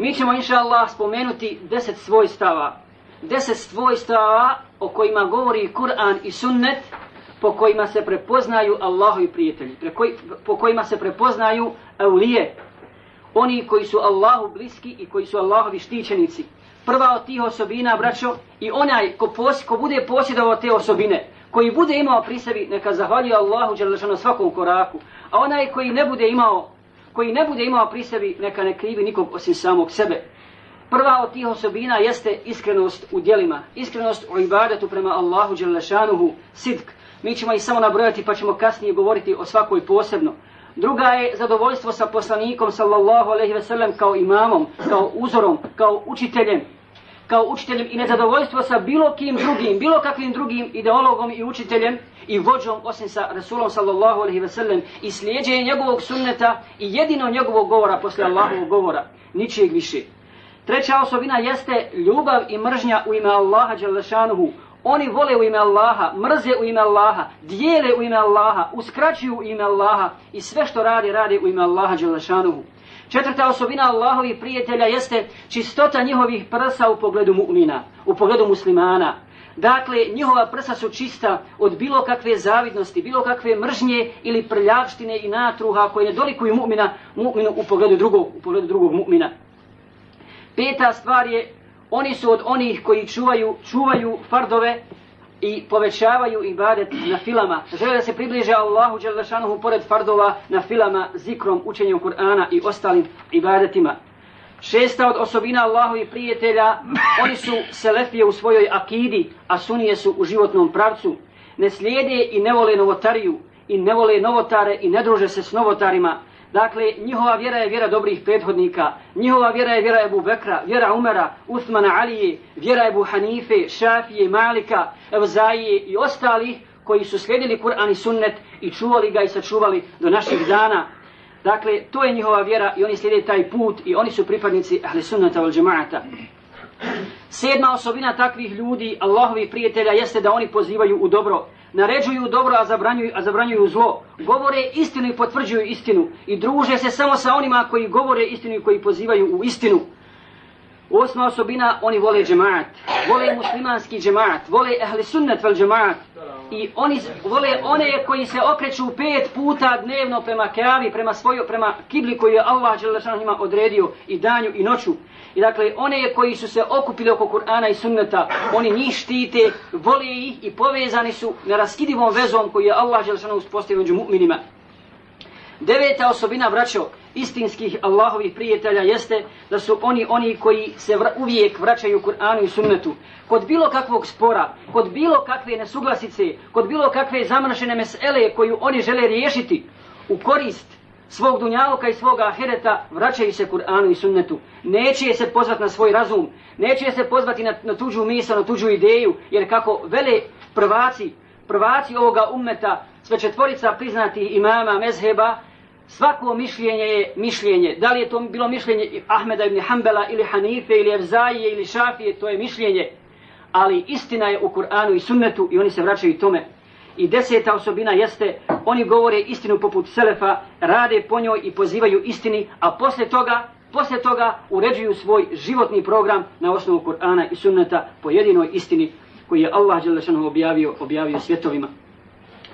Mi ćemo, inša Allah, spomenuti deset svojstava. Deset svojstava o kojima govori Kur'an i sunnet, po kojima se prepoznaju Allahovi prijatelji, po kojima se prepoznaju eulije, oni koji su Allahu bliski i koji su Allahovi štićenici. Prva od tih osobina, braćo, i onaj ko, pos, ko bude posjedovao te osobine, koji bude imao pri sebi, neka zahvalio Allahu na svakom koraku, a onaj koji ne bude imao, koji ne bude imao pri sebi, neka ne krivi nikog osim samog sebe. Prva od tih osobina jeste iskrenost u djelima, iskrenost u ibadetu prema Allahu Đelešanuhu, sidk. Mi ćemo ih samo nabrojati pa ćemo kasnije govoriti o svakoj posebno. Druga je zadovoljstvo sa poslanikom sallallahu alejhi ve sellem kao imamom, kao uzorom, kao učiteljem, kao učiteljem i nezadovoljstvo sa bilo kim drugim, bilo kakvim drugim ideologom i učiteljem i vođom osim sa Rasulom sallallahu alaihi ve sellem i slijedjenje njegovog sunneta i jedino njegovog govora posle Allahovog govora, ničijeg više. Treća osobina jeste ljubav i mržnja u ime Allaha dželle Oni vole u ime Allaha, mrze u ime Allaha, dijele u ime Allaha, uskraćuju u ime Allaha i sve što radi, radi u ime Allaha Đelešanuhu. Četvrta osobina Allahovih prijatelja jeste čistota njihovih prsa u pogledu mu'mina, u pogledu muslimana. Dakle, njihova prsa su čista od bilo kakve zavidnosti, bilo kakve mržnje ili prljavštine i natruha koje ne dolikuju mu'mina, mu'minu u pogledu drugog, u pogledu drugog mu'mina. Peta stvar je oni su od onih koji čuvaju, čuvaju fardove i povećavaju ibadet na filama. Žele da se približe Allahu Đelešanuhu pored fardova na filama, zikrom, učenjem Kur'ana i ostalim ibadetima. Šesta od osobina Allahovih prijatelja, oni su selefije u svojoj akidi, a sunije su u životnom pravcu. Ne slijede i ne vole novotariju, i ne vole novotare i ne druže se s novotarima, Dakle, njihova vjera je vjera dobrih prethodnika. Njihova vjera je vjera Ebu Bekra, vjera Umara, Usmana Alije, vjera Ebu Hanife, Šafije, Malika, Evzaije i ostalih koji su slijedili Kur'an i sunnet i čuvali ga i sačuvali do naših dana. Dakle, to je njihova vjera i oni slijede taj put i oni su pripadnici ahli sunnata wal džema'ata. Sedma osobina takvih ljudi, Allahovi prijatelja, jeste da oni pozivaju u dobro naređuju dobro, a zabranjuju, a zabranjuju zlo. Govore istinu i potvrđuju istinu. I druže se samo sa onima koji govore istinu i koji pozivaju u istinu. Osma osobina, oni vole džemaat. Vole muslimanski džemaat. Vole ehli sunnet vel džemaat. I oni vole one koji se okreću pet puta dnevno prema Keavi, prema svoju, prema kibli koju je Allah njima odredio i danju i noću. I dakle, one koji su se okupili oko Kur'ana i sunneta, oni njih štite, vole ih i povezani su neraskidivom vezom koju je Allah Đelešan uspostavio među mu'minima. Deveta osobina, braćo, istinskih Allahovih prijatelja jeste da su oni oni koji se vra, uvijek vraćaju Kur'anu i sunnetu. Kod bilo kakvog spora, kod bilo kakve nesuglasice, kod bilo kakve zamršene mesele koju oni žele riješiti u korist svog dunjaluka i svog ahireta vraćaju se Kur'anu i sunnetu. Neće se pozvati na svoj razum, neće se pozvati na, na tuđu misl, na tuđu ideju, jer kako vele prvaci, prvaci ovoga ummeta, sve četvorica priznati imama mezheba, svako mišljenje je mišljenje. Da li je to bilo mišljenje Ahmeda ibn Hanbala ili Hanife ili Evzaije ili Šafije, to je mišljenje. Ali istina je u Kur'anu i sunnetu i oni se vraćaju tome. I deseta osobina jeste, oni govore istinu poput Selefa, rade po njoj i pozivaju istini, a posle toga, posle toga uređuju svoj životni program na osnovu Kur'ana i sunneta po jedinoj istini koji je Allah objavio, objavio svjetovima.